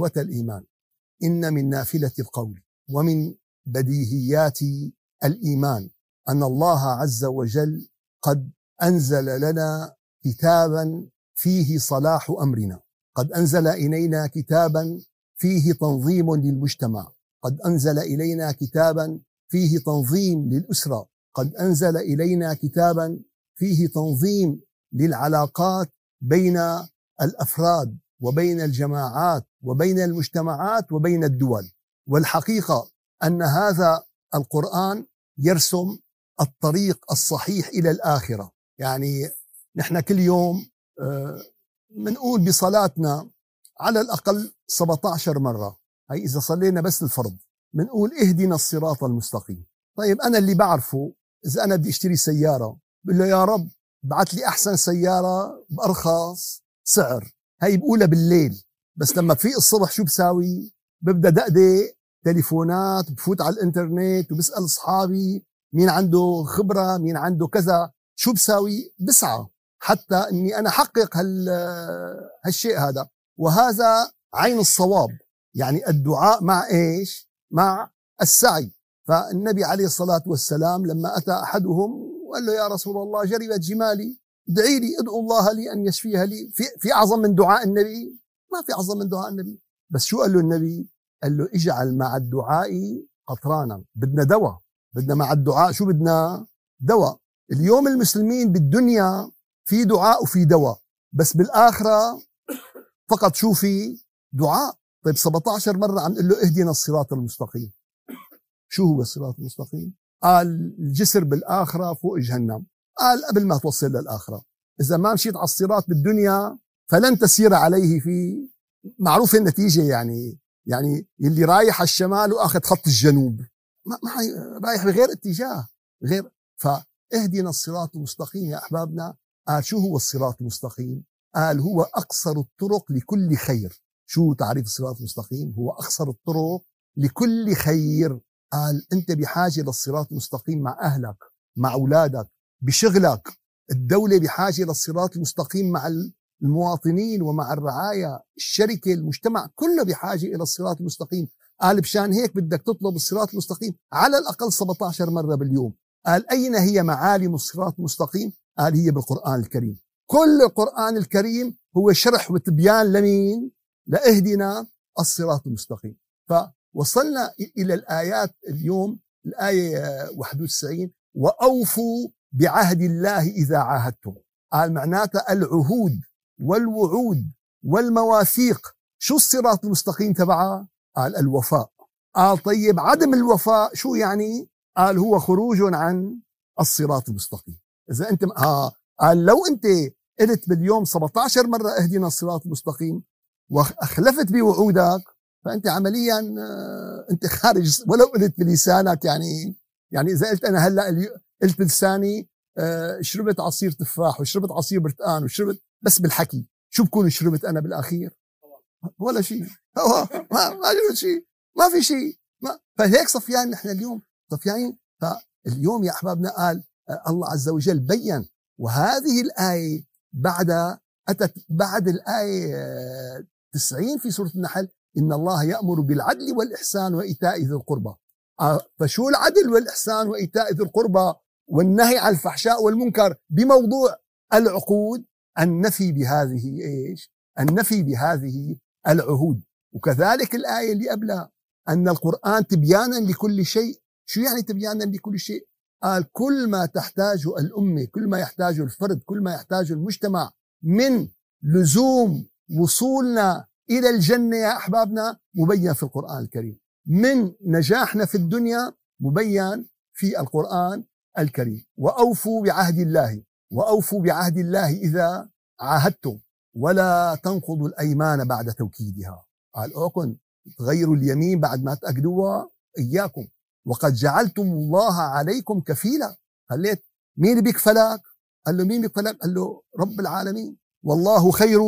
إخوة الإيمان. إن من نافلة القول ومن بديهيات الإيمان أن الله عز وجل قد أنزل لنا كتابا فيه صلاح أمرنا. قد أنزل إلينا كتابا فيه تنظيم للمجتمع. قد أنزل إلينا كتابا فيه تنظيم للأسرة. قد أنزل إلينا كتابا فيه تنظيم للعلاقات بين الأفراد. وبين الجماعات وبين المجتمعات وبين الدول. والحقيقة أن هذا القرآن يرسم الطريق الصحيح إلى الآخرة. يعني نحن كل يوم بنقول بصلاتنا على الأقل 17 مرة. هي إذا صلينا بس الفرض. بنقول اهدنا الصراط المستقيم. طيب أنا اللي بعرفه إذا أنا بدي أشتري سيارة بقول له يا رب بعت لي أحسن سيارة بأرخص سعر. هي بقولها بالليل. بس لما بفيق الصبح شو بساوي؟ ببدأ دقدق تليفونات بفوت على الإنترنت وبسأل أصحابي مين عنده خبرة مين عنده كذا. شو بساوي؟ بسعى. حتى إني أنا أحقق هال هالشيء هذا. وهذا عين الصواب. يعني الدعاء مع إيش؟ مع السعي. فالنبي عليه الصلاة والسلام لما أتى أحدهم وقال له يا رسول الله جربت جمالي. ادعي لي ادعو الله لي أن يشفيها لي. في, في أعظم من دعاء النبي؟ ما في أعظم من دعاء النبي. بس شو قال له النبي؟ قال له اجعل مع الدعاء قطرانا. بدنا دواء. بدنا مع الدعاء شو بدنا؟ دواء. اليوم المسلمين بالدنيا في دعاء وفي دواء. بس بالآخرة فقط شو في؟ دعاء. طيب 17 مرة عم نقول له اهدنا الصراط المستقيم. شو هو الصراط المستقيم؟ قال الجسر بالآخرة فوق جهنم. قال قبل ما توصل للآخرة إذا ما مشيت على الصراط بالدنيا فلن تسير عليه في معروف النتيجة يعني يعني اللي رايح على الشمال وآخذ خط الجنوب. ما, ما رايح بغير اتجاه غير فاهدنا الصراط المستقيم يا أحبابنا. قال شو هو الصراط المستقيم؟ قال هو أقصر الطرق لكل خير. شو تعريف الصراط المستقيم؟ هو أقصر الطرق لكل خير. قال أنت بحاجة للصراط المستقيم مع أهلك مع أولادك بشغلك. الدولة بحاجة للصراط المستقيم مع المواطنين ومع الرعاية. الشركة المجتمع كله بحاجة إلى الصراط المستقيم. قال بشان هيك بدك تطلب الصراط المستقيم على الأقل 17 مرة باليوم. قال أين هي معالم الصراط المستقيم؟ قال هي بالقرآن الكريم. كل القرآن الكريم هو شرح وتبيان لمين؟ لأهدنا الصراط المستقيم. فوصلنا إلى الآيات اليوم الآية 91 وأوفوا بعهد الله إذا عاهدتم. قال معناتها العهود والوعود والمواثيق. شو الصراط المستقيم تبعها قال الوفاء. قال طيب عدم الوفاء شو يعني؟ قال هو خروج عن الصراط المستقيم. إذا أنت ها قال لو أنت قلت باليوم 17 مرة اهدنا الصراط المستقيم وأخلفت بوعودك فأنت عمليا آه، أنت خارج ولو قلت بلسانك يعني يعني اذا قلت أنا هلأ قلت بلساني آه، شربت عصير تفاح وشربت عصير برتقان وشربت بس بالحكي. شو بكون شربت أنا بالأخير؟ ولا شيء. ما ما شربت شيء. ما في شيء. ما فهيك صفيان نحن اليوم. صفيانين فاليوم يا أحبابنا قال الله عز وجل بين. وهذه الآية بعد أتت بعد الآية 90 في سورة النحل إن الله يأمر بالعدل والإحسان وإيتاء ذي القربى. آه، فشو العدل والإحسان وإيتاء ذي القربى؟ والنهي عن الفحشاء والمنكر بموضوع العقود النفي بهذه إيش؟ النفي بهذه العهود وكذلك الآية اللي قبلها أن القرآن تبيانا لكل شيء شو يعني تبيانا لكل شيء؟ قال كل ما تحتاجه الأمة كل ما يحتاجه الفرد كل ما يحتاجه المجتمع من لزوم وصولنا إلى الجنة يا أحبابنا مبين في القرآن الكريم من نجاحنا في الدنيا مبين في القرآن الكريم. وأوفوا بعهد الله. وأوفوا بعهد الله إذا عاهدتم. ولا تنقضوا الأيمان بعد توكيدها. قال أوكن تغيروا اليمين بعد ما تأكدوها إياكم. وقد جعلتم الله عليكم كفيلا. خليت مين بيكفلك قال له مين بيكفلك قال له رب العالمين. والله خير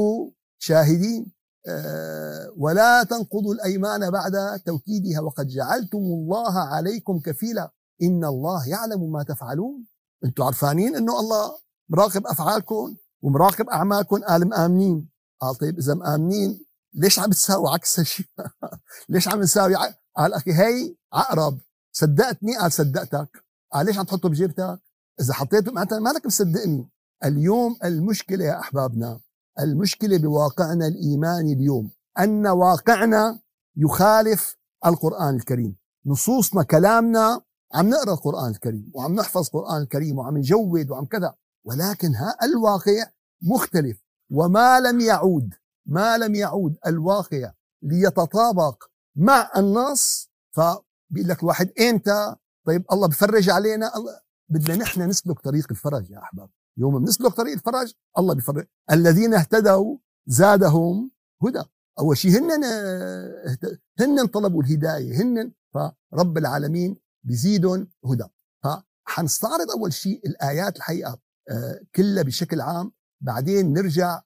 شاهدين. أه ولا تنقضوا الأيمان بعد توكيدها. وقد جعلتم الله عليكم كفيلا. إن الله يعلم ما تفعلون. أنتم عرفانين إنه الله مراقب أفعالكم ومراقب أعمالكم. قال مآمنين قال طيب إذا مآمنين ليش عم تساوي عكس هالشيء ليش عم نساوي قال أخي هي عقرب. صدقتني؟ قال صدقتك. قال ليش عم تحطه بجيبتك؟ إذا حطيته معناتها مالك مصدقني. اليوم المشكلة يا أحبابنا المشكلة بواقعنا الإيماني اليوم. أن واقعنا يخالف القرآن الكريم. نصوصنا كلامنا عم نقرأ القرآن الكريم وعم نحفظ القرآن الكريم وعم نجود وعم كذا. ولكن ها الواقع مختلف. وما لم يعود ما لم يعود الواقع ليتطابق مع النص. فبيقول لك الواحد إمتى؟ طيب الله بفرج علينا. الله بدنا نحن نسلك طريق الفرج يا أحباب. يوم بنسلك طريق الفرج الله بفرج. الذين اهتدوا زادهم هدى. أول شيء هن هن طلبوا الهداية هن. فرب العالمين بيزيدهم هدى. فحنستعرض أول شيء الآيات الحقيقة آه، كلها بشكل عام بعدين نرجع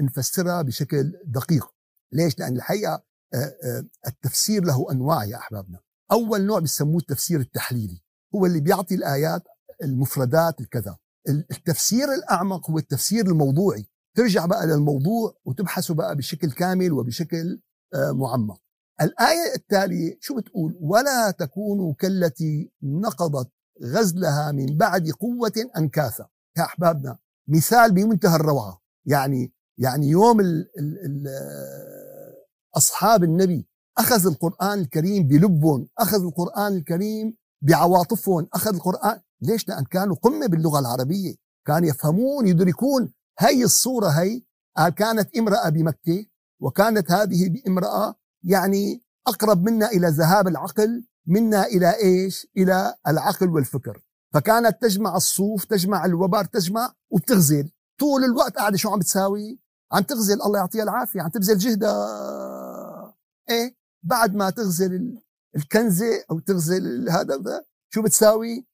نفسرها بشكل دقيق. ليش؟ لأن الحقيقة آه، آه، التفسير له أنواع يا أحبابنا. أول نوع بيسموه التفسير التحليلي. هو اللي بيعطي الآيات المفردات الكذا. التفسير الأعمق هو التفسير الموضوعي. ترجع بقى للموضوع وتبحثه بقى بشكل كامل وبشكل معمق. الآية التالية شو بتقول؟ ولا تكونوا كالتي نقضت غزلها من بعد قوة أنكاثا يا أحبابنا مثال بمنتهى الروعة. يعني يعني يوم ال ال ال أصحاب النبي أخذ القرآن الكريم بلبهم أخذ القرآن الكريم بعواطفهم أخذ القرآن ليش؟ لأن كانوا قمة باللغة العربية. كانوا يفهمون يدركون هي الصورة هي. كانت امرأة بمكة وكانت هذه بامرأة يعني أقرب منا إلى ذهاب العقل منا إلى إيش؟ إلى العقل والفكر. فكانت تجمع الصوف تجمع الوبر تجمع وبتغزل. طول الوقت قاعدة شو عم بتساوي؟ عم تغزل الله يعطيها العافية. عم تبذل جهدها إيه؟ بعد ما تغزل الكنزة أو تغزل هذا شو بتساوي؟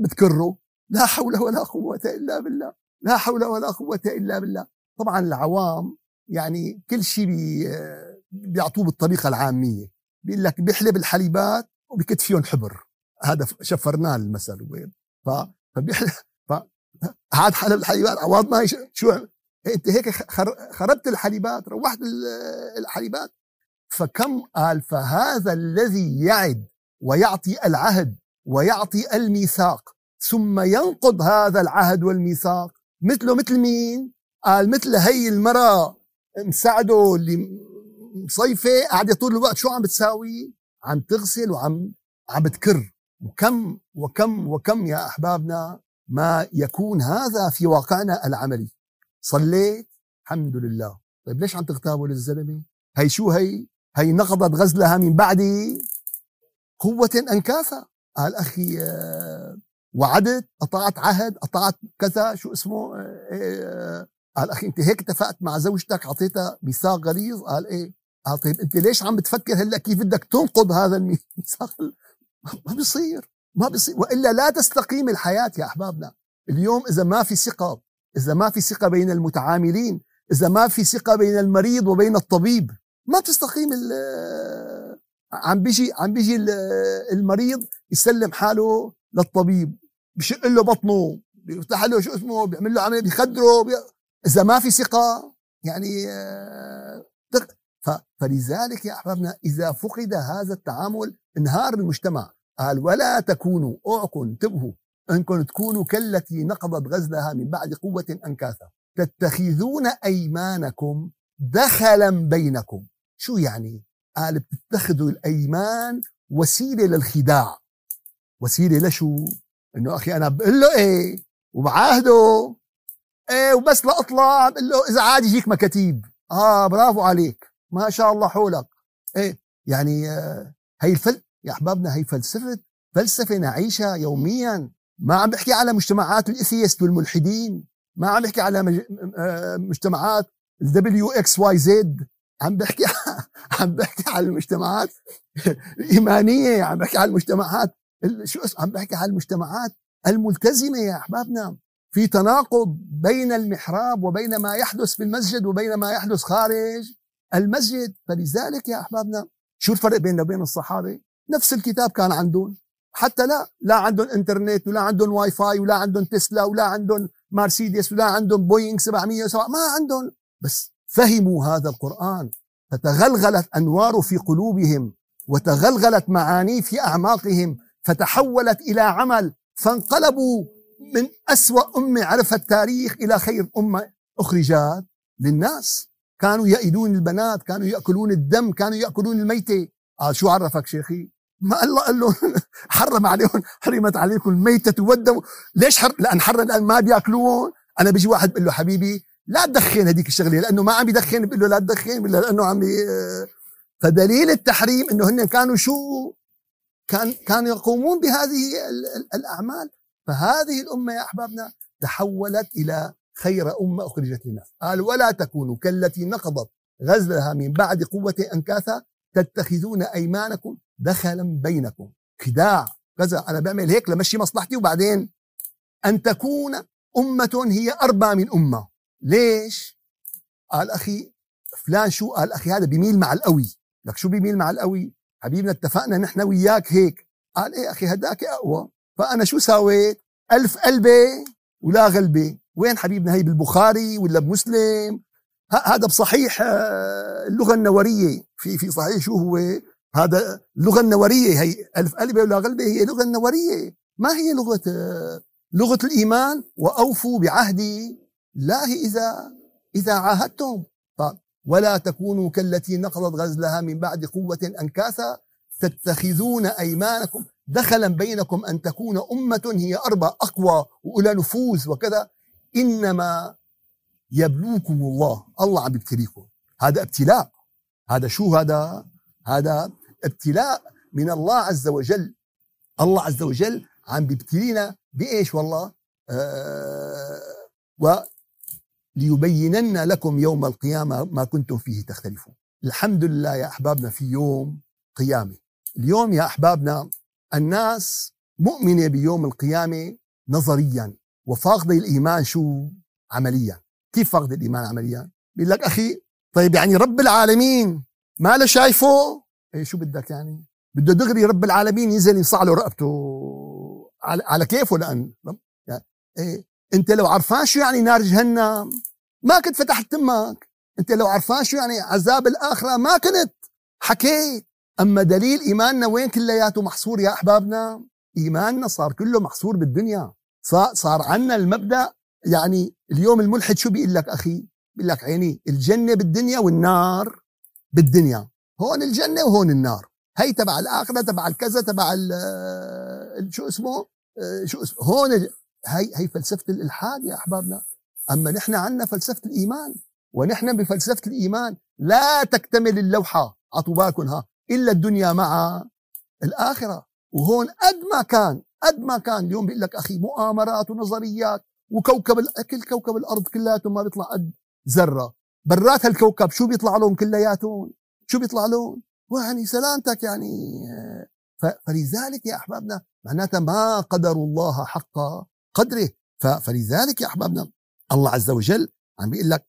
بتكره. لا حول ولا قوة إلا بالله. لا حول ولا قوة إلا بالله. طبعا العوام يعني كل شيء بيعطوه بالطريقة العامية. بيقول لك بيحلب الحليبات وبكتفيهم حبر. هذا شفرناه المثل. وين ف فبيحلب ف هذا حلب الحليبات. عوض ما شو انت هيك خربت الحليبات روحت الحليبات. فكم قال فهذا الذي يعد ويعطي العهد ويعطي الميثاق ثم ينقض هذا العهد والميثاق. مثله مثل مين؟ قال مثل هي المرأة مساعده اللي مصيفة قاعدة طول الوقت شو عم بتساوي؟ عم تغسل وعم عم بتكر. وكم وكم وكم يا أحبابنا ما يكون هذا في واقعنا العملي. صليت الحمد لله. طيب ليش عم تغتابوا للزلمة؟ هي شو هي؟ هي نقضت غزلها من بعد قوة أنكاثا قال أخي آه، وعدت قطعت عهد قطعت كذا شو اسمه آه، آه، قال أخي أنت هيك اتفقت مع زوجتك أعطيتها ميثاق غليظ؟ قال إيه؟ قال طيب أنت ليش عم بتفكر هلأ كيف بدك تنقض هذا الميثاق؟ ما بيصير ما بيصير. وإلا لا تستقيم الحياة يا أحبابنا. اليوم إذا ما في ثقة إذا ما في ثقة بين المتعاملين إذا ما في ثقة بين المريض وبين الطبيب ما تستقيم عم بيجي عم بيجي المريض يسلم حاله للطبيب. بشق له بطنه بيفتح له شو اسمه بيعمل له عملية بيخدره بي... إذا ما في ثقة يعني آه، فلذلك يا أحبابنا إذا فقد هذا التعامل انهار المجتمع. قال ولا تكونوا اوعكم انتبهوا. انكم تكونوا كالتي نقضت غزلها من بعد قوة انكاثا تتخذون أيمانكم دخلا بينكم. شو يعني؟ قال بتتخذوا الأيمان وسيلة للخداع. وسيلة لشو؟ إنه أخي أنا بقول له إيه؟ وبعاهده إيه وبس لاطلع بقول له إذا عاد يجيك مكاتيب. آه برافو عليك. ما شاء الله حولك. إيه يعني آه هي الفل يا أحبابنا هي فلسفه فلسفة نعيشها يوميا. ما عم بحكي على مجتمعات ال atheist والملحدين ما عم بحكي على آه، مجتمعات ال WXYZ. عم بحكي عم بحكي على المجتمعات الإيمانية عم بحكي على المجتمعات شو عم بحكي على المجتمعات الملتزمة يا أحبابنا. في تناقض بين المحراب وبين ما يحدث في المسجد وبين ما يحدث خارج. المسجد فلذلك يا أحبابنا شو الفرق بيننا وبين الصحابة؟ نفس الكتاب كان عندهم. حتى لا لا عندهم إنترنت ولا عندهم واي فاي ولا عندهم تسلا ولا عندهم مرسيدس ولا عندهم بوينغ 707 ما عندهم. بس فهموا هذا القرآن فتغلغلت أنوار في قلوبهم وتغلغلت معانيه في أعماقهم فتحولت إلى عمل فانقلبوا من أسوأ أمة عرف التاريخ إلى خير أمة أخرجت للناس. كانوا يأيدون البنات كانوا يأكلون الدم كانوا يأكلون الميتة. قال شو عرفك شيخي؟ ما الله قال له حرم عليهم حرمت عليكم الميتة والدم ليش حر؟ لأن حرم لأن ما بيأكلون. أنا بيجي واحد بقول له حبيبي لا تدخن هذيك الشغلة لأنه ما عم يدخن. بقول له لا تدخن لأنه عم فدليل التحريم أنه هن كانوا شو؟ كان كانوا يقومون بهذه الأعمال. فهذه الأمة يا أحبابنا تحولت إلى خير أمة أخرجت للناس. قال ولا تكونوا كالتي نقضت غزلها من بعد قوة أنكاثا تتخذون أيمانكم دخلا بينكم. خداع. كذا. أنا بعمل هيك لمشي مصلحتي وبعدين أن تكون أمة هي أربى من أمة. ليش؟ قال أخي فلان شو؟ قال أخي هذا بيميل مع القوي. لك شو بيميل مع القوي؟ حبيبنا اتفقنا نحن وياك هيك. قال إيه أخي هداك أقوى. فأنا شو سويت ألف قلبي ولا غلبة. وين حبيبنا هي بالبخاري ولا بمسلم؟ هذا بصحيح آه، اللغة النورية في في صحيح شو هو؟ هذا اللغة النورية هي ألف قلبة ولا غلبة هي لغة النورية ما هي لغة آه، لغة الإيمان؟ وأوفوا بعهدي الله إذا إذا عاهدتم. ولا تكونوا كالتي نقضت غزلها من بعد قوة أنكاثا تتخذون أيمانكم دخلا بينكم أن تكون أمة هي أربى أقوى وأولى نفوذ وكذا. إنما يبلوكم الله. الله عم يبتليكم. هذا ابتلاء. هذا شو هذا؟ هذا ابتلاء من الله عز وجل. الله عز وجل عم بيبتلينا بإيش والله؟ آه ليبينن لكم يوم القيامة ما كنتم فيه تختلفون. الحمد لله يا أحبابنا في يوم قيامة. اليوم يا أحبابنا الناس مؤمنة بيوم القيامة نظريا. وفاقدة الإيمان شو؟ عمليا كيف فاقدة الإيمان عمليا بيقول لك أخي طيب يعني رب العالمين ما له شايفه؟ إيه شو بدك يعني؟ بده دغري رب العالمين ينزل يصع له رقبته. على, على كيفه لأن؟ يعني إيه أنت لو عرفان شو يعني نار جهنم؟ ما كنت فتحت تمك. أنت لو عرفان شو يعني عذاب الآخرة؟ ما كنت. حكيت. أما دليل إيماننا وين كلياته؟ محصور يا أحبابنا؟ إيماننا صار كله محصور بالدنيا. صار, عنا المبدأ يعني اليوم الملحد شو بيقول لك أخي؟ بيقول لك عيني الجنة بالدنيا والنار بالدنيا. هون الجنة وهون النار. هي تبع الآخرة تبع الكذا تبع شو اسمه؟ شو اسمه هون هي هي فلسفة الإلحاد يا أحبابنا. أما نحن عندنا فلسفة الإيمان. ونحن بفلسفة الإيمان لا تكتمل اللوحة. عطوا بالكم ها. إلا الدنيا مع الآخرة. وهون قد ما كان قد ما كان اليوم بيقول لك أخي مؤامرات ونظريات وكوكب كل كوكب الأرض كلياتهم ما بيطلع قد ذرة. برات هالكوكب شو بيطلع لهم كلياتهم؟ شو بيطلع لهم؟ يعني سلامتك يعني. فلذلك يا أحبابنا معناتها ما قدروا الله حق قدره. فلذلك يا أحبابنا الله عز وجل عم بيقول لك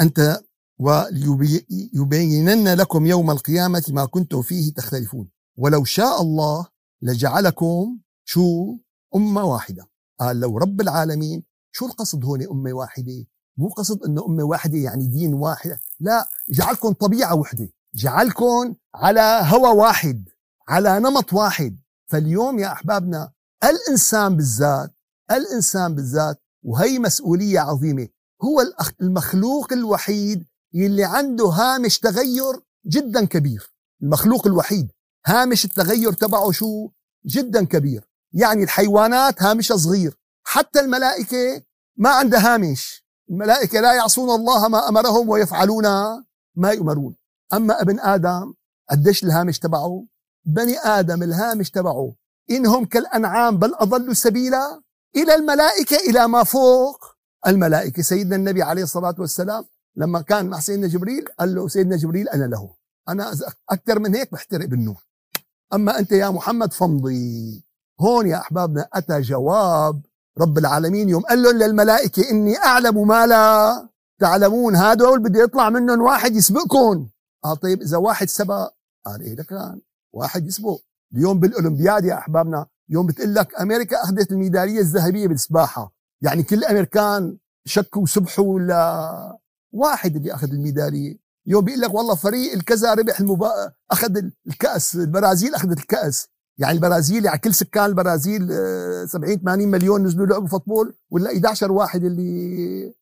أنت وليبينن لكم يوم القيامة ما كنتم فيه تختلفون. ولو شاء الله لجعلكم شو أمة واحدة؟ قال لو رب العالمين شو القصد هون أمة واحدة؟ مو قصد إنه أمة واحدة يعني دين واحد لا جعلكم طبيعة واحدة جعلكم على هوى واحد على نمط واحد. فاليوم يا أحبابنا الإنسان بالذات الإنسان بالذات وهي مسؤولية عظيمة هو المخلوق الوحيد اللي عنده هامش تغير جدا كبير. المخلوق الوحيد هامش التغير تبعه شو؟ جدا كبير. يعني الحيوانات هامشها صغير. حتى الملائكة ما عندها هامش. الملائكة لا يعصون الله ما أمرهم ويفعلون ما يؤمرون. أما ابن آدم قديش الهامش تبعه؟ بني آدم الهامش تبعه. إنهم كالأنعام بل أضلوا سبيلا إلى الملائكة إلى ما فوق الملائكة. سيدنا النبي عليه الصلاة والسلام لما كان مع سيدنا جبريل قال له سيدنا جبريل أنا له. أنا أكثر من هيك بحترق بالنور. أما أنت يا محمد فامضي هون يا أحبابنا أتى جواب رب العالمين يوم قال لهم للملائكة إني أعلم ما لا تعلمون. هذول بده يطلع منهم واحد يسبقكم. قال طيب إذا واحد سبق قال إيه كان واحد يسبق. اليوم بالأولمبياد يا أحبابنا يوم بتقول لك أمريكا أخذت الميدالية الذهبية بالسباحة. يعني كل الامريكان شكوا وسبحوا ولا واحد اللي أخذ الميدالية. يوم بيقول لك والله فريق الكذا ربح المبا... أخذ الكأس البرازيل أخذت الكأس. يعني البرازيل يعني كل سكان البرازيل 70 آه، 80 مليون نزلوا لعبوا فوتبول ولا 11 واحد اللي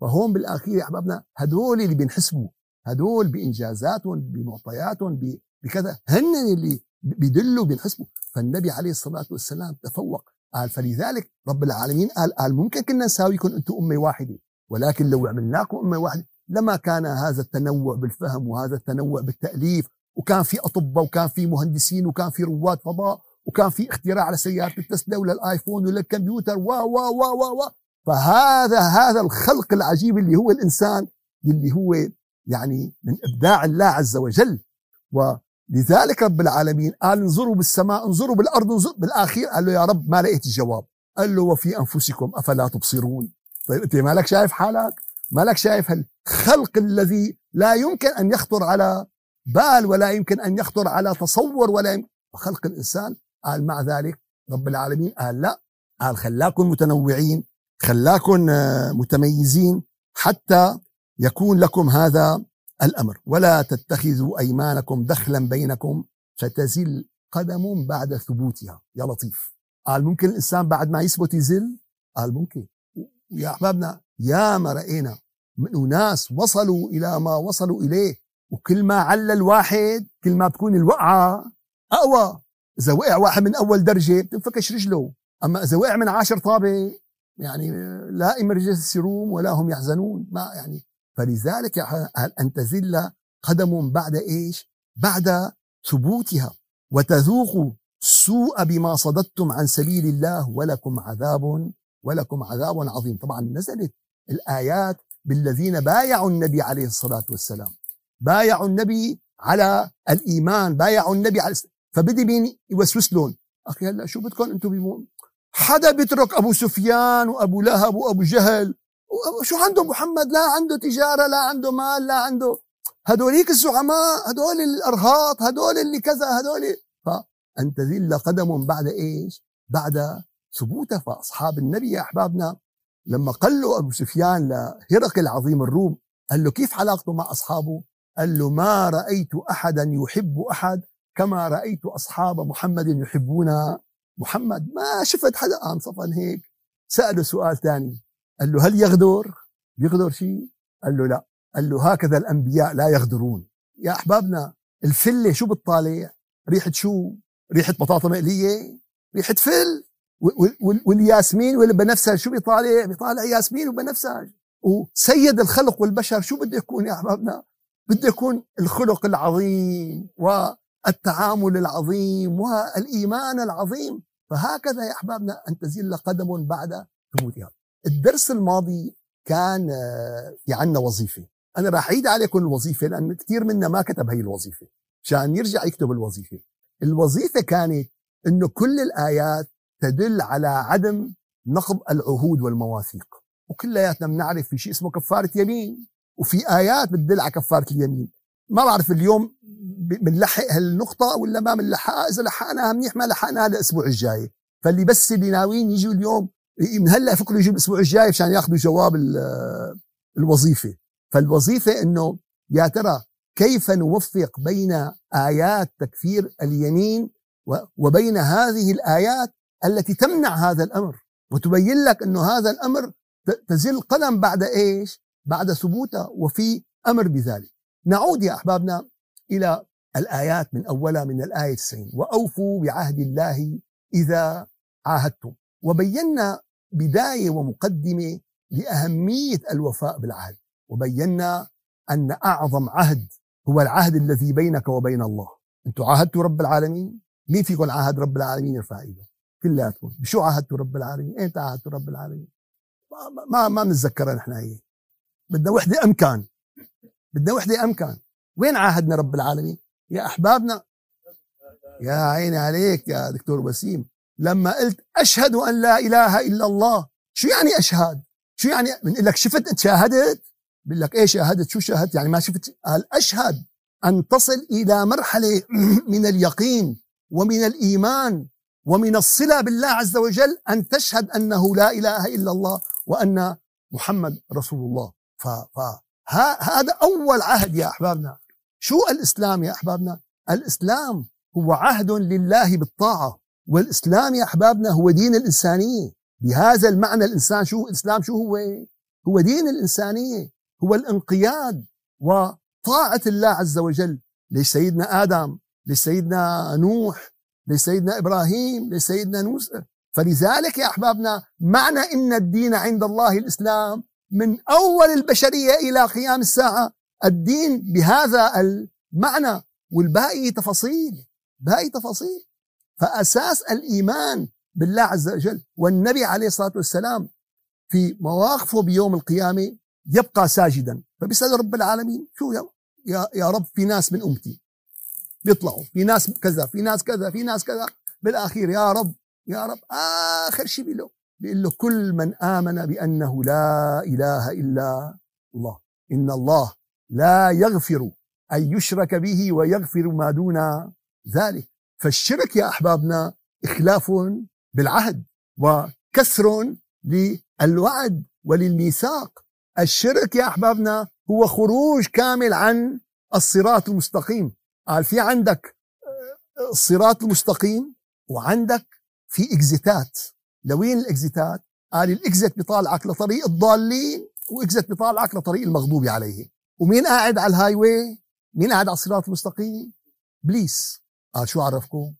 فهون بالأخير يا احبابنا هدول اللي بينحسبوا هدول بإنجازاتهم بمعطياتهم بكذا هن اللي بيدلوا بينحسبوا. فالنبي عليه الصلاة والسلام تفوق قال فلذلك رب العالمين قال قال ممكن كنا نساويكم أنتم أمة واحدة ولكن لو عملناكم أمة واحدة لما كان هذا التنوع بالفهم وهذا التنوع بالتأليف وكان في أطباء وكان في مهندسين وكان في رواد فضاء وكان في اختراع لسياره التسلا ولا الآيفون ولا الكمبيوتر و و و و و. فهذا هذا الخلق العجيب اللي هو الإنسان اللي هو يعني من إبداع الله عز وجل. ولذلك رب العالمين قال انظروا بالسماء انظروا بالأرض انظروا بالاخير قال له يا رب ما لقيت الجواب. قال له وفي أنفسكم أفلا تبصرون. طيب أنت مالك شايف حالك؟ مالك شايف الخلق الذي لا يمكن أن يخطر على بال ولا يمكن أن يخطر على تصور ولا يمكن. خلق الإنسان قال مع ذلك رب العالمين قال لا. قال خلاكم متنوعين خلاكم آه، متميزين حتى يكون لكم هذا الأمر. ولا تتخذوا أيمانكم دخلا بينكم فتزل قدم بعد ثبوتها. يا لطيف. قال ممكن الإنسان بعد ما يثبت يزل؟ قال ممكن. يا أحبابنا يا ما رأينا من أناس وصلوا إلى ما وصلوا إليه وكل ما عل الواحد كل ما بتكون الوقعة أقوى. إذا وقع واحد من أول درجة بتنفكش رجله. أما إذا وقع من عاشر طابة يعني لا امرجنسي روم ولا هم يحزنون. ما يعني فلذلك أن تزل قدم بعد إيش؟ بعد ثبوتها. وتذوقوا السوء بما صددتم عن سبيل الله ولكم عذاب ولكم عذاب عظيم. طبعا نزلت الآيات بالذين بايعوا النبي عليه الصلاة والسلام. بايعوا النبي على الإيمان بايعوا النبي على فبدي مين يوسوس لهم أخي هلا شو بدكم أنتم بيمون حدا بيترك أبو سفيان وأبو لهب وأبو جهل شو عنده محمد لا عنده تجارة لا عنده مال لا عنده هدوليك الزعماء هدول الأرهاط هدول اللي كذا هدول فان تذل قدم بعد إيش؟ بعد ثبوته فأصحاب النبي يا أحبابنا لما قال له أبو سفيان لهرقل عظيم الروم قال له كيف علاقته مع أصحابه؟ قال له ما رأيت احدا يحب أحد كما رأيت أصحاب محمد يحبون محمد ما شفت حدا قام صفن هيك سأله سؤال ثاني قال له هل يغدر؟ يغدر شيء؟ قال له لا قال له هكذا الأنبياء لا يغدرون يا أحبابنا الفلة شو بتطالع؟ ريحة شو؟ ريحة بطاطا مقلية؟ ريحة فل والياسمين والبنفسج شو بيطالع؟ بيطالع ياسمين وبنفسج وسيد الخلق والبشر شو بده يكون يا أحبابنا؟ بده يكون الخلق العظيم والتعامل العظيم والإيمان العظيم. فهكذا يا أحبابنا أن تزل قدم بعد ثبوتها. الدرس الماضي كان آه، في عنا وظيفة. أنا راح أعيد عليكم الوظيفة لأن كثير منا ما كتب هي الوظيفة. عشان يرجع يكتب الوظيفة. الوظيفة كانت إنه كل الآيات تدل على عدم نقض العهود والمواثيق. وكلياتنا بنعرف في شيء اسمه كفارة يمين. وفي آيات بتدل على كفارة اليمين. ما بعرف اليوم بنلحق هالنقطة ولا ما بنلحقها. إذا لحقناها منيح ما لحقناها الأسبوع الجاي. فاللي بس اللي ناويين يجوا اليوم من هلأ يفكروا يجوا الأسبوع الجاي مشان ياخذوا جواب الوظيفة. فالوظيفة إنه يا ترى كيف نوفق بين آيات تكفير اليمين وبين هذه الآيات التي تمنع هذا الأمر؟ وتبين لك أنه هذا الأمر تزل قدم بعد إيش؟ بعد ثبوته وفي أمر بذلك. نعود يا أحبابنا إلى الآيات من أولها من الآية 90 وأوفوا بعهد الله إذا عاهدتم. وبينا بداية ومقدمة لأهمية الوفاء بالعهد. وبينا أن أعظم عهد هو العهد الذي بينك وبين الله. أنتم عاهدتوا رب العالمين؟ مين فيكم عاهد رب العالمين يرفع إيده؟ كلياتكم. بشو عاهدتوا رب العالمين؟ اين عاهدتوا رب العالمين. ما ما, ما بنتذكرها نحن هي. بدنا وحدة أمكان. بدنا وحدة أمكان. وين عاهدنا رب العالمين؟ يا أحبابنا. يا عيني عليك يا دكتور وسيم. لما قلت أشهد أن لا إله إلا الله شو يعني أشهد؟ شو يعني؟ بنقول لك شفت شاهدت؟ بقول لك إيه شاهدت؟ شو شاهدت؟ يعني ما شفت قال أشهد أن تصل إلى مرحلة من اليقين ومن الإيمان ومن الصلة بالله عز وجل أن تشهد أنه لا إله إلا الله وأن محمد رسول الله. ف, ف هذا أول عهد يا أحبابنا. شو الإسلام يا أحبابنا؟ الإسلام هو عهد لله بالطاعة والإسلام يا أحبابنا هو دين الإنسانية. بهذا المعنى الإنسان شو الإسلام شو هو؟ هو دين الإنسانية هو الانقياد وطاعة الله عز وجل لسيدنا آدم لسيدنا نوح لسيدنا إبراهيم لسيدنا موسى فلذلك يا أحبابنا معنى إن الدين عند الله الإسلام من أول البشرية إلى قيام الساعة. الدين بهذا المعنى والباقي تفاصيل باقي تفاصيل. فأساس الإيمان بالله عز وجل والنبي عليه الصلاة والسلام في مواقفه بيوم القيامة يبقى ساجدا. فبيسأل رب العالمين شو يا, يا, رب في ناس من أمتي بيطلعوا في ناس كذا في ناس كذا في ناس كذا. بالأخير يا رب يا رب آخر شيء له بيقول له كل من آمن بأنه لا إله إلا الله. إن الله لا يغفر أن يشرك به ويغفر ما دون ذلك. فالشرك يا أحبابنا إخلاف بالعهد وكسر للوعد وللميثاق. الشرك يا أحبابنا هو خروج كامل عن الصراط المستقيم. قال في عندك الصراط المستقيم وعندك في إكزيتات. لوين الإكزيتات؟ قال الإكزيت بيطالعك لطريق الضالين وإكزيت بيطالعك لطريق المغضوب عليه. ومين قاعد على ال highway مين قاعد على الصراط المستقيم؟ إبليس. قال شو عرفكم؟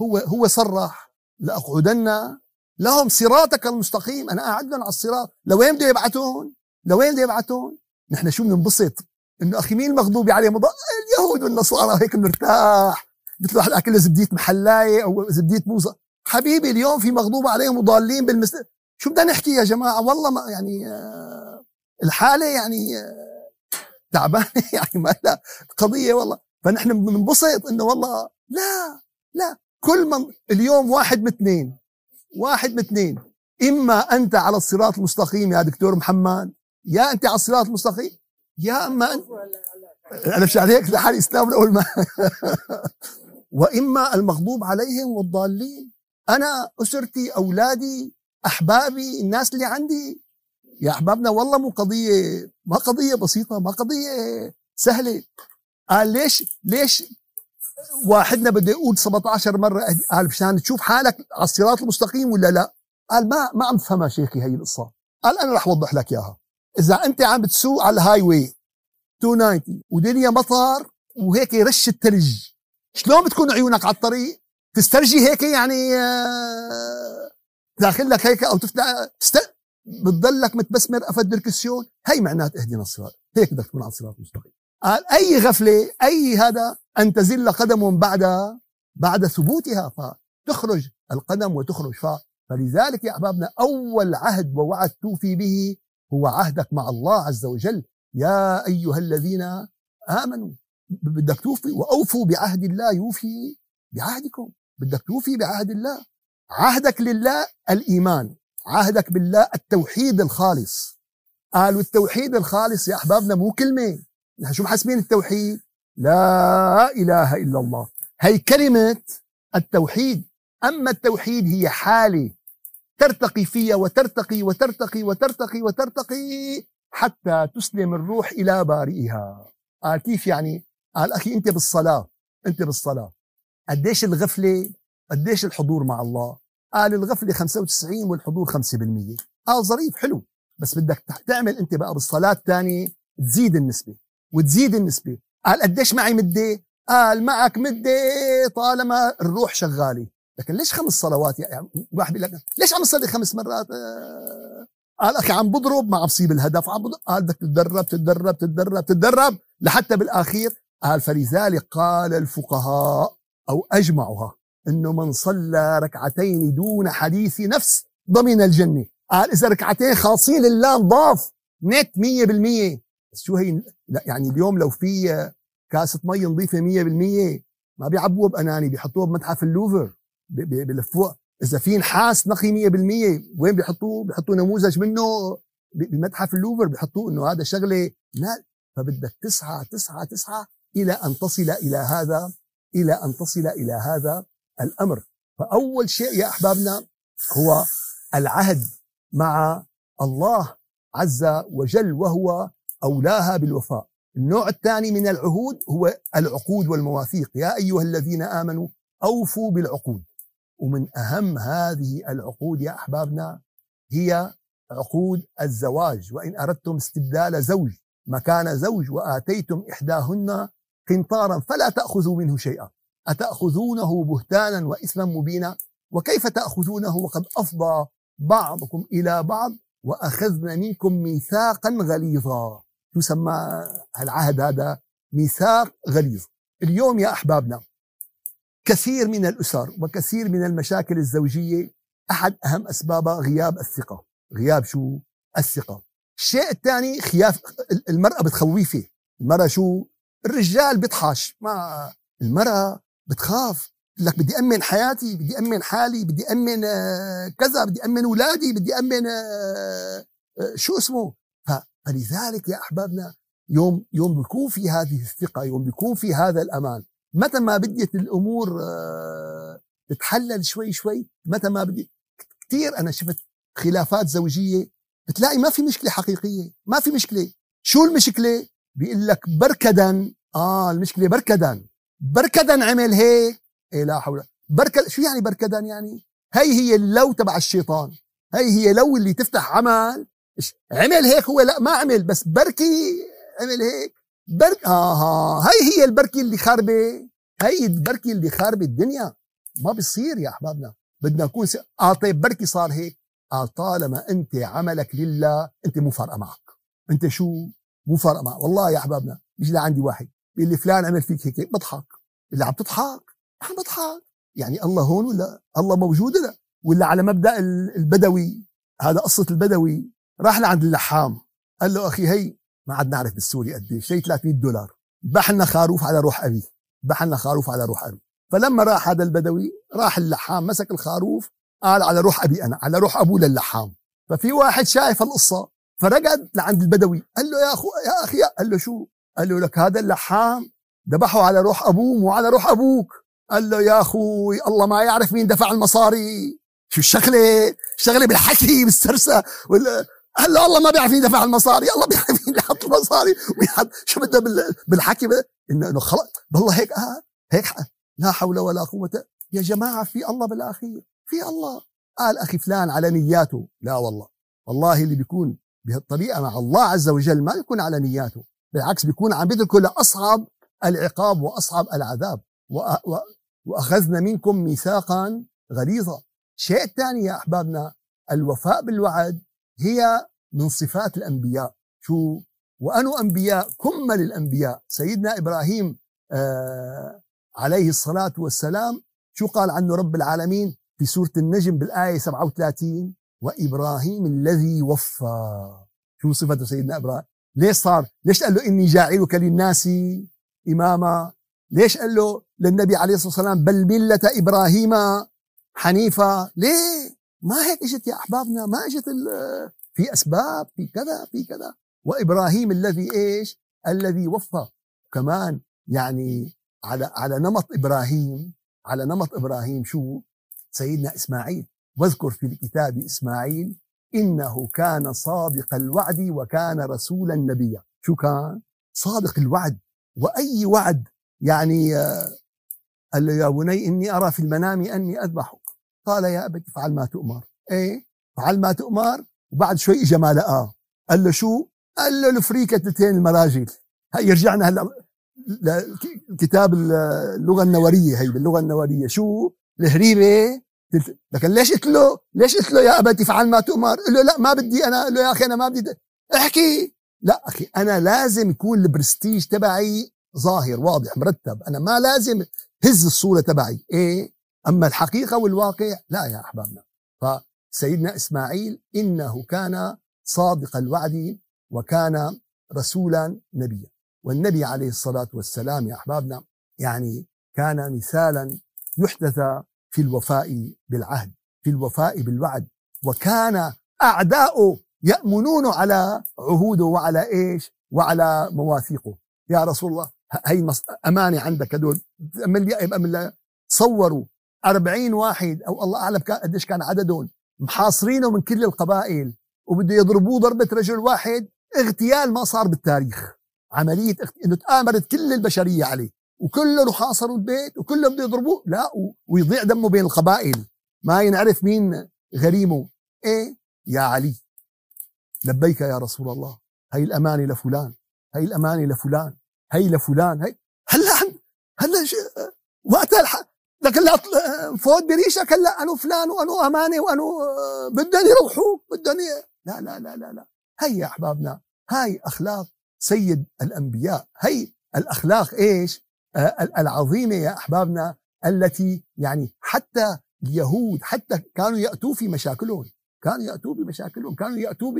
هو هو صرح لأقعدن لهم صراطك المستقيم. أنا قاعدهم على الصراط. لوين بده يبعثون؟ لوين بده يبعثون؟ نحن شو بننبسط؟ إنه أخي مين المغضوب عليه؟ مض... اليهود والنصارى هيك بنرتاح مثل واحد أكل زبديه محلايه أو زبديه موزة. حبيبي اليوم في مغضوب عليهم وضالين بالمس شو بدنا نحكي يا جماعة؟ والله ما يعني آه الحالة يعني آه تعبانة يعني ما لا قضية والله. فنحن بننبسط إنه والله لا لا كل من اليوم واحد من اثنين واحد من اثنين. إما أنت على الصراط المستقيم يا دكتور محمد يا أنت على الصراط المستقيم يا أما انت أنا مش عليك لحال إسلام أول ما وإما المغضوب عليهم والضالين. أنا أسرتي أولادي أحبابي الناس اللي عندي. يا أحبابنا والله مو قضية ما قضية بسيطة ما قضية سهلة. قال ليش ليش واحدنا بده يقول 17 مرة؟ قال مشان تشوف حالك على الصراط المستقيم ولا لا؟ قال ما ما عم تفهمها شيخي هي القصة. قال أنا رح أوضح لك إياها. إذا أنت عم بتسوق على ال highway 290 ودنيا مطر وهيك رش الثلج شلون بتكون عيونك على الطريق؟ تسترجي هيك يعني آه، داخل لك هيك أو تفتح است... بتضلك متبسمر أفد دركسيون هي معنات إهدنا الصراط. هيك بدك تكون على الصراط المستقيم. قال أي غفلة أي هذا أن تزل قدم بعد بعد ثبوتها فتخرج القدم وتخرج. ف فلذلك يا أحبابنا أول عهد ووعد توفي به هو عهدك مع الله عز وجل. يا أيها الذين آمنوا بدك توفي وأوفوا بعهد الله يوفي بعهدكم. بدك توفي بعهد الله؟ عهدك لله الإيمان عهدك بالله التوحيد الخالص. قالوا التوحيد الخالص يا أحبابنا مو كلمة. نحن شو محسبين التوحيد؟ لا إله إلا الله. هي كلمة التوحيد. أما التوحيد هي حالة ترتقي فيها وترتقي وترتقي وترتقي وترتقي حتى تسلم الروح إلى بارئها. قال كيف يعني؟ قال أخي أنت بالصلاة أنت بالصلاة. قديش الغفلة قديش الحضور مع الله؟ قال الغفلة 95 والحضور 5% قال ظريف حلو. بس بدك تعمل أنت بقى بالصلاة الثانية تزيد النسبة وتزيد النسبة. قال قديش معي مدة؟ قال معك مدة طالما الروح شغالة. لكن ليش خمس صلوات؟ يعني واحد بيقول لك ليش عم تصلي خمس مرات؟ آه. قال أخي عم بضرب ما عم بصيب الهدف. عم بضرب قال بدك تتدرب تتدرب تتدرب تتدرب لحتى بالآخير. قال فلذلك قال الفقهاء أو أجمعها إنه من صلى ركعتين دون حديث نفس ضمن الجنة. قال إذا ركعتين خاصين لله نضاف نت 100% بس شو هي لا يعني اليوم لو في كاسة مي نظيفه 100% ما بيعبوها بأناني بيحطوها بمتحف اللوفر بلفوها. إذا في نحاس نقي 100% وين بيحطوه؟ بيحطوا نموذج منه بمتحف اللوفر بيحطوه إنه هذا شغلة لا فبدك تسعى تسعى تسعى إلى أن تصل إلى هذا إلى أن تصل إلى هذا الأمر. فأول شيء يا أحبابنا هو العهد مع الله عز وجل وهو أولاها بالوفاء. النوع الثاني من العهود هو العقود والمواثيق. يا أيها الذين آمنوا أوفوا بالعقود. ومن أهم هذه العقود يا أحبابنا هي عقود الزواج. وإن أردتم استبدال زوج مكان زوج وآتيتم إحداهن قنطارا فلا تأخذوا منه شيئا. أتأخذونه بهتانا وإثما مبينا؟ وكيف تأخذونه وقد أفضى بعضكم إلى بعض وأخذنا منكم ميثاقا غليظا؟ يسمى العهد هذا؟ ميثاق غليظ. اليوم يا أحبابنا كثير من الأسر وكثير من المشاكل الزوجية أحد أهم أسبابها غياب الثقة. غياب شو؟ الثقة. الشيء الثاني خياف المرأة بتخوفه. المرأة شو؟ الرجال بيطحش ما المرأة بتخاف. لك بدي أمن حياتي بدي أمن حالي بدي أمن آه، كذا بدي أمن أولادي بدي أمن آه، آه، شو اسمه؟ فلذلك يا أحبابنا يوم يوم بيكون في هذه الثقة يوم بيكون في هذا الأمان. متى ما بديت الأمور تتحلل شوي شوي متى ما بدي كثير أنا شفت خلافات زوجية بتلاقي ما في مشكلة حقيقية ما في مشكلة. شو المشكلة؟ بيقول لك بركدا. آه المشكلة بركدا. بركدا عمل هيك إيه لا حول. بركد شو يعني بركدان يعني؟ هي هي اللو تبع الشيطان. هي هي لو اللي تفتح عمل. عمل هيك هو. لا ما عمل بس بركي عمل هيك. برك ها هي هي البركي اللي خاربه هي البركي اللي خاربه الدنيا. ما بيصير يا أحبابنا. بدنا نكون س... آه طيب بركي صار هيك. آه طالما أنت عملك لله أنت مو فارقة معك. أنت شو؟ مو فارقة معك والله يا أحبابنا بيجي لعندي واحد. بيقول لي فلان عمل فيك هيك. بضحك. اللي عم تضحك؟ عم بضحك. يعني الله هون ولا؟ الله موجود لا ولا على مبدأ البدوي. هذا قصة البدوي. راح لعند اللحام. قال له أخي هي ما عاد نعرف بالسوري قديش هي 300 دولار. ذبح لنا خروف على روح أبي. ذبح لنا خروف على روح أبي. فلما راح هذا البدوي راح اللحام مسك الخروف قال على روح أبي أنا على روح أبوه للحام. ففي واحد شايف القصة. فرقد لعند البدوي قال له يا اخو يا أخي قال له شو؟ قال له لك هذا اللحام ذبحه على روح أبوه مو على روح أبوك. قال له يا أخوي الله ما يعرف مين دفع المصاري. شو الشغلة؟ الشغله بالحكي بالسرسة ولا قال له الله ما بيعرف مين دفع المصاري الله بيعرف مين حط المصاري ويحط شو بده بالحكي إنه إنه خلص والله هيك آه هيك لا حول ولا قوة. يا جماعة في الله بالآخير في الله. قال أخي فلان على نياته. لا والله. والله اللي بيكون بهالطريقه مع الله عز وجل ما بيكون على نياته. بالعكس بيكون عم بيتركه لأصعب العقاب وأصعب العذاب. وأخذنا منكم ميثاقا غليظا شيء ثاني يا أحبابنا الوفاء بالوعد هي من صفات الأنبياء. شو؟ وأنو أنبياء؟ كمل الأنبياء. سيدنا إبراهيم آه عليه الصلاة والسلام شو قال عنه رب العالمين في سورة النجم بالآية 37 وإبراهيم الذي وفى. شو صفته سيدنا إبراهيم؟ ليش صار؟ ليش قال له إني جاعلك للناس إماما؟ ليش قال له للنبي عليه الصلاة والسلام بل ملة إبراهيم حنيفة ليه؟ ما هيك إجت يا أحبابنا ما إجت في أسباب في كذا في كذا. وإبراهيم الذي إيش؟ الذي وفى. كمان يعني على على نمط إبراهيم على نمط إبراهيم شو؟ سيدنا إسماعيل. واذكر في الكتاب إسماعيل إنه كان صادق الوعد وكان رسولا نبيا. شو كان؟ صادق الوعد. وأي وعد؟ يعني آه، قال له يا بني إني أرى في المنام أني أذبحك. قال يا أبت افعل ما تؤمر. إيه؟ فعل ما تؤمر وبعد شوي إجا ما لقاه. قال له شو؟ قال له الفريكتين المراجل هي يرجعنا هلا لكتاب اللغة النورية هي باللغة النورية شو؟ لكن ليش قلت له؟ ليش قلت له يا أبتي فعل ما تؤمر؟ قال له لا ما بدي أنا. قال له يا أخي أنا ما بدي. احكي. لا أخي أنا لازم يكون البرستيج تبعي ظاهر واضح مرتب. أنا ما لازم هز الصورة تبعي. إيه. أما الحقيقة والواقع لا يا أحبابنا. فسيدنا إسماعيل إنه كان صادق الوعد وكان رسولا نبيا. والنبي عليه الصلاة والسلام يا أحبابنا يعني كان مثالا يحدث في الوفاء بالعهد في الوفاء بالوعد. وكان أعداؤه يأمنون على عهوده وعلى إيش؟ وعلى مواثيقه. يا رسول الله هي أمانة عندك هدول. أمن لي صوروا أربعين واحد أو الله أعلم قديش كان عددهم محاصرينه من كل القبائل وبده يضربوه ضربة رجل واحد اغتيال ما صار بالتاريخ. عملية إنه تآمرت كل البشرية عليه. وكلهم حاصروا البيت وكلهم بده يضربوه لا ويضيع دمه بين القبائل. ما ينعرف مين غريمه. إيه؟ يا علي. لبيك يا رسول الله. هي الأمانة لفلان. هي الأمانة لفلان. هي لفلان. هي هلأ هلأ وقتها الح... لك هلا فوت بريشك هلأ. انو فلان وانو أمانة وانو بدهم يروحوك بدهم لا لا لا لا لا. هي يا أحبابنا. هاي أخلاق سيد الأنبياء. هي الأخلاق إيش؟ العظيمة يا أحبابنا التي يعني حتى اليهود حتى كانوا يأتوا في مشاكلهم كانوا يأتوا بمشاكلهم كانوا يأتوا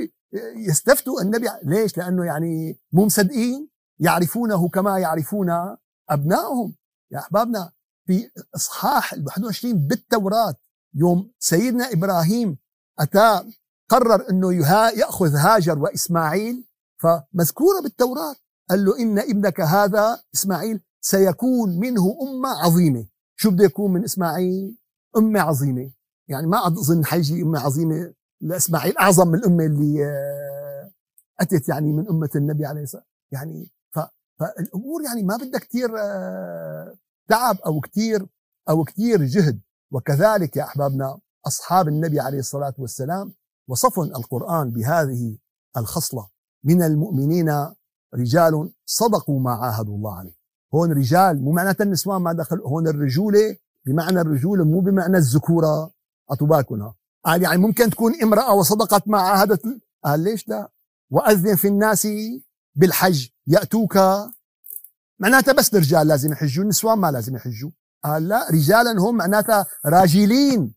يستفتوا النبي ليش؟ لأنه يعني مو مصدقين يعرفونه كما يعرفون أبنائهم. يا أحبابنا في إصحاح ال 21 بالتوراة يوم سيدنا إبراهيم أتى قرر إنه يأخذ هاجر وإسماعيل فمذكورة بالتوراة قال له إن ابنك هذا إسماعيل سيكون منه أمة عظيمة. شو بده يكون من إسماعيل؟ أمة عظيمة. يعني ما أظن حيجي أمة عظيمة لإسماعيل أعظم من الأمة اللي آه، أتت يعني من أمة النبي عليه الصلاة. يعني فالأمور يعني ما بدها كثير آه، تعب أو كثير أو كثير جهد. وكذلك يا أحبابنا أصحاب النبي عليه الصلاة والسلام وصفهم القرآن بهذه الخصلة. من المؤمنين رجال صدقوا ما عاهدوا الله عليه. هون رجال مو معناتها النسوان ما دخل هون الرجولة بمعنى الرجولة مو بمعنى الذكورة. بالكم قال يعني ممكن تكون امرأة وصدقت ما عاهدت قال ليش لا؟ وأذن في الناس بالحج يأتوك. معناتها بس الرجال لازم يحجوا النسوان ما لازم يحجوا. قال لا رجالا هم معناتها راجلين.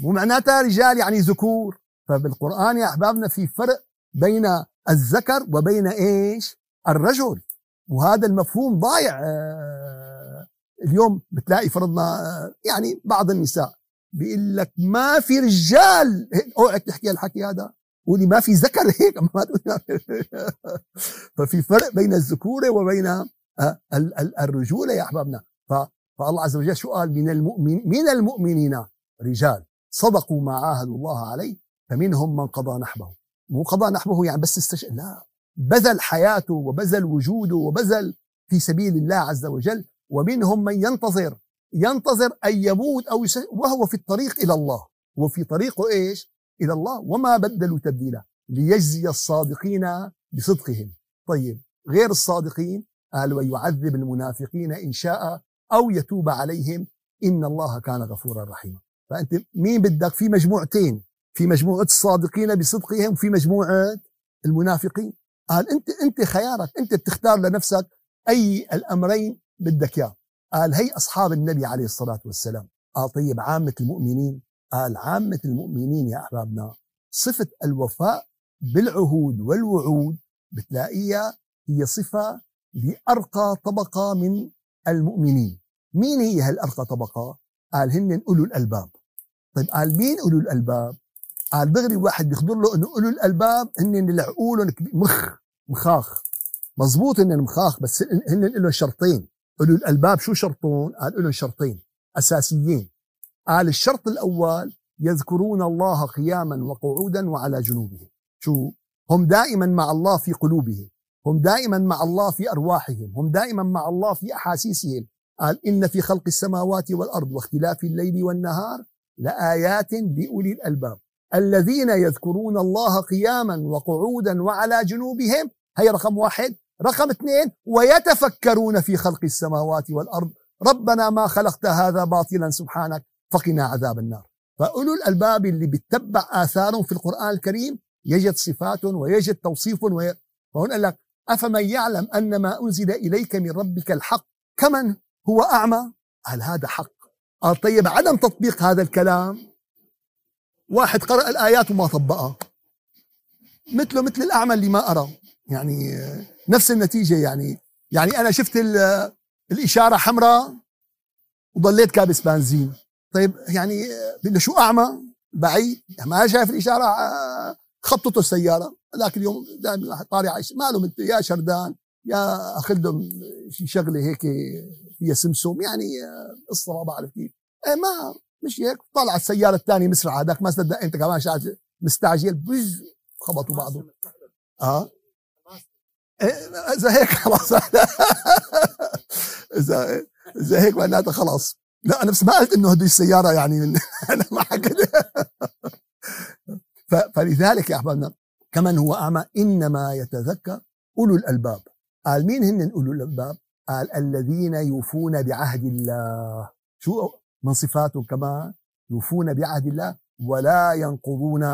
مو معناتها رجال يعني ذكور. فبالقرآن يا أحبابنا في فرق بين الذكر وبين إيش؟ الرجل. وهذا المفهوم ضايع آه، اليوم بتلاقي فرضنا آه، يعني بعض النساء بيقول لك ما في رجال أوعك تحكي الحكي هذا؟ قولي ما في ذكر هيك ما ففي فرق بين الذكورة وبين آه، الرجولة يا أحبابنا. فالله عز وجل شو قال من المؤمن من المؤمنين رجال صدقوا ما عاهدوا الله عليه فمنهم من قضى نحبه. مو قضى نحبه يعني بس استش... لا. بذل حياته وبذل وجوده وبذل في سبيل الله عز وجل ومنهم من ينتظر ينتظر أن يموت أو. وهو في الطريق إلى الله. وفي طريقه إيش؟ إلى الله. وما بدلوا تبديلا؟ ليجزي الصادقين بصدقهم. طيب غير الصادقين قال ويعذب المنافقين إن شاء أو يتوب عليهم. إن الله كان غفورا رحيما. فأنت مين بدك؟ في مجموعتين. في مجموعة الصادقين بصدقهم وفي مجموعة المنافقين. قال أنت أنت خيارك أنت بتختار لنفسك أي الأمرين بدك إياه. قال هي أصحاب النبي عليه الصلاة والسلام. قال طيب عامة المؤمنين؟ قال عامة المؤمنين يا أحبابنا صفة الوفاء بالعهود والوعود بتلاقيها هي صفة لأرقى طبقة من المؤمنين. مين هي هالأرقى طبقة؟ قال هن أولو الألباب. طيب قال مين أولو الألباب؟ قال دغري واحد بيخبر له إنه اولو الألباب هن اللي عقولهم مخ مخاخ. مزبوط هن مخاخ بس هن لهم شرطين. اولو الألباب شو شرطون؟ قال لهم شرطين. أساسيين. قال الشرط الأول يذكرون الله قياما وقعودا وعلى جنوبهم. شو؟ هم دائما مع الله في قلوبهم. هم دائما مع الله في أرواحهم. هم دائما مع الله في أحاسيسهم. قال إن في خلق السماوات والأرض واختلاف الليل والنهار لآيات لأولي الألباب. الذين يذكرون الله قياما وقعودا وعلى جنوبهم. هي رقم واحد. رقم اثنين ويتفكرون في خلق السماوات والأرض. ربنا ما خلقت هذا باطلا سبحانك. فقنا عذاب النار. فأولو الألباب اللي بتتبع آثارهم في القرآن الكريم يجد صفات ويجد توصيف وي... فهون قال لك أفمن يعلم أن ما أنزل إليك من ربك الحق؟ كمن هو أعمى؟ هل هذا حق. طيب عدم تطبيق هذا الكلام واحد قرأ الآيات وما طبقها. مثله مثل الأعمى اللي ما أرى. يعني نفس النتيجة يعني. يعني أنا شفت الإشارة حمراء وضليت كابس بنزين. طيب يعني بدنا شو أعمى؟ بعيد. ما شايف الإشارة خطته السيارة. ذاك اليوم دائما طالع ماله يا شردان يا أخذ لهم شغلة هيك فيها سمسم. يعني قصة ما بعرف كيف إيه ما مش هيك؟ طلع السيارة الثانية مسرعة هذاك ما صدق أنت كمان شاعر مستعجل بج خبطوا بعضهم آه. إيه، إذا هيك خلاص. اذا إذا هيك معناتها خلاص. لا أنا بس ما قلت إنه هدي السيارة يعني من أنا ما حكيت. فلذلك يا أحبابنا كمن هو أعمى إنما يتذكر أولو الألباب. قال مين هن أولو الألباب؟ قال الذين يوفون بعهد الله. شو من صفاتهم كمان يوفون بعهد الله ولا ينقضون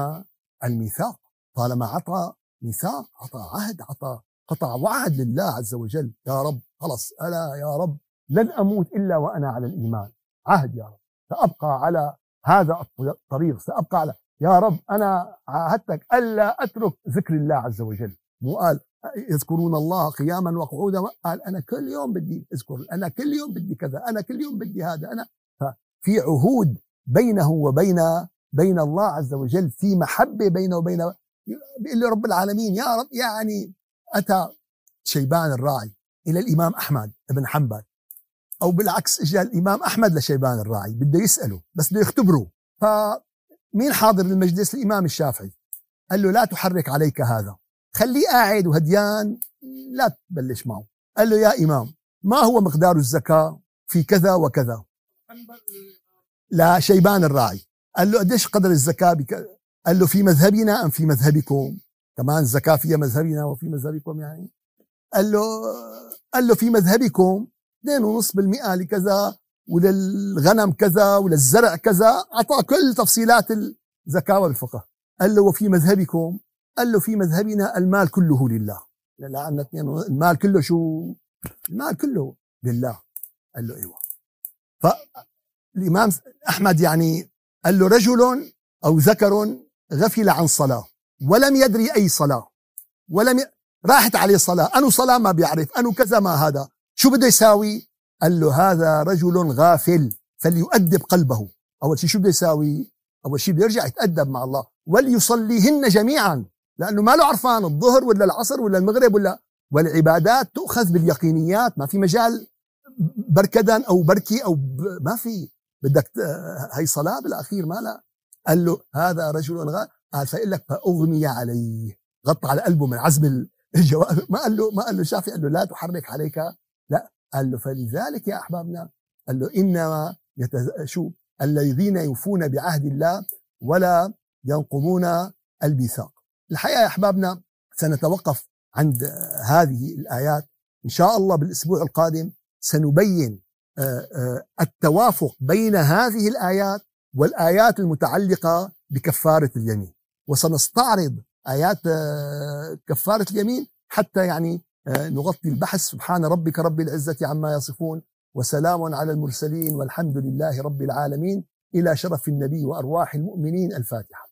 الميثاق. طالما عطى ميثاق عطى عهد عطى قطع وعد لله عز وجل. يا رب خلص ألا يا رب لن أموت إلا وأنا على الإيمان. عهد يا رب. سأبقى على هذا الطريق. سأبقى على يا رب أنا عاهدتك ألا أترك ذكر الله عز وجل. مو قال يذكرون الله قياما وقعودا. قال أنا كل يوم بدي أذكر أنا كل يوم بدي كذا أنا كل يوم بدي هذا أنا ففي عهود بينه وبين بين الله عز وجل في محبة بينه وبين بيقول رب العالمين يا رب يعني أتى شيبان الراعي إلى الإمام أحمد بن حنبل أو بالعكس إجا الإمام أحمد لشيبان الراعي بده يسأله بس بده يختبره. فمين حاضر المجلس الإمام الشافعي. قال له لا تحرك عليك هذا خليه قاعد وهديان لا تبلش معه. قال له يا إمام ما هو مقدار الزكاة في كذا وكذا؟ لا شيبان الراعي قال له قديش قدر الزكاة بك... قال له في مذهبنا أم في مذهبكم؟ كمان الزكاة فيها مذهبنا وفي مذهبكم يعني. قال له قال له في مذهبكم 2.5% لكذا وللغنم كذا وللزرع كذا أعطاه كل تفصيلات الزكاة والفقه. قال له وفي مذهبكم؟ قال له في مذهبنا المال كله لله. لأن المال كله شو؟ المال كله لله. قال له إيوه. فالإمام أحمد يعني قال له رجل أو ذكر غفل عن صلاة ولم يدري أي صلاة ولم ي... راحت عليه صلاة أنو صلاة ما بيعرف أنو كذا ما هذا. شو بده يساوي؟ قال له هذا رجل غافل فليؤدب قلبه. أول شيء شو بده يساوي؟ أول شيء بده يرجع يتأدب مع الله. وليصليهن جميعا لأنه ما له عرفان الظهر ولا العصر ولا المغرب ولا والعبادات تؤخذ باليقينيات ما في مجال بركدا أو بركي أو ب... ما في. بدك هي صلاة بالأخير ما لا. قال له هذا رجل غا قال فقال لك فأغمي عليه غطى على قلبه من عزم الجواب. ما قال له ما قال له شافي. قال له لا تحرك عليك. لا. قال له فلذلك يا أحبابنا. قال له إنما يتز... شو؟ الذين يوفون بعهد الله ولا ينقضون الميثاق الحقيقة يا أحبابنا سنتوقف عند هذه الآيات إن شاء الله بالأسبوع القادم سنبين آه، آه، التوافق بين هذه الآيات والآيات المتعلقة بكفارة اليمين. وسنستعرض آيات آه، كفارة اليمين حتى يعني نغطي البحث. سبحان ربك رب العزة عما يصفون وسلام على المرسلين والحمد لله رب العالمين. إلى شرف النبي وأرواح المؤمنين الفاتحة.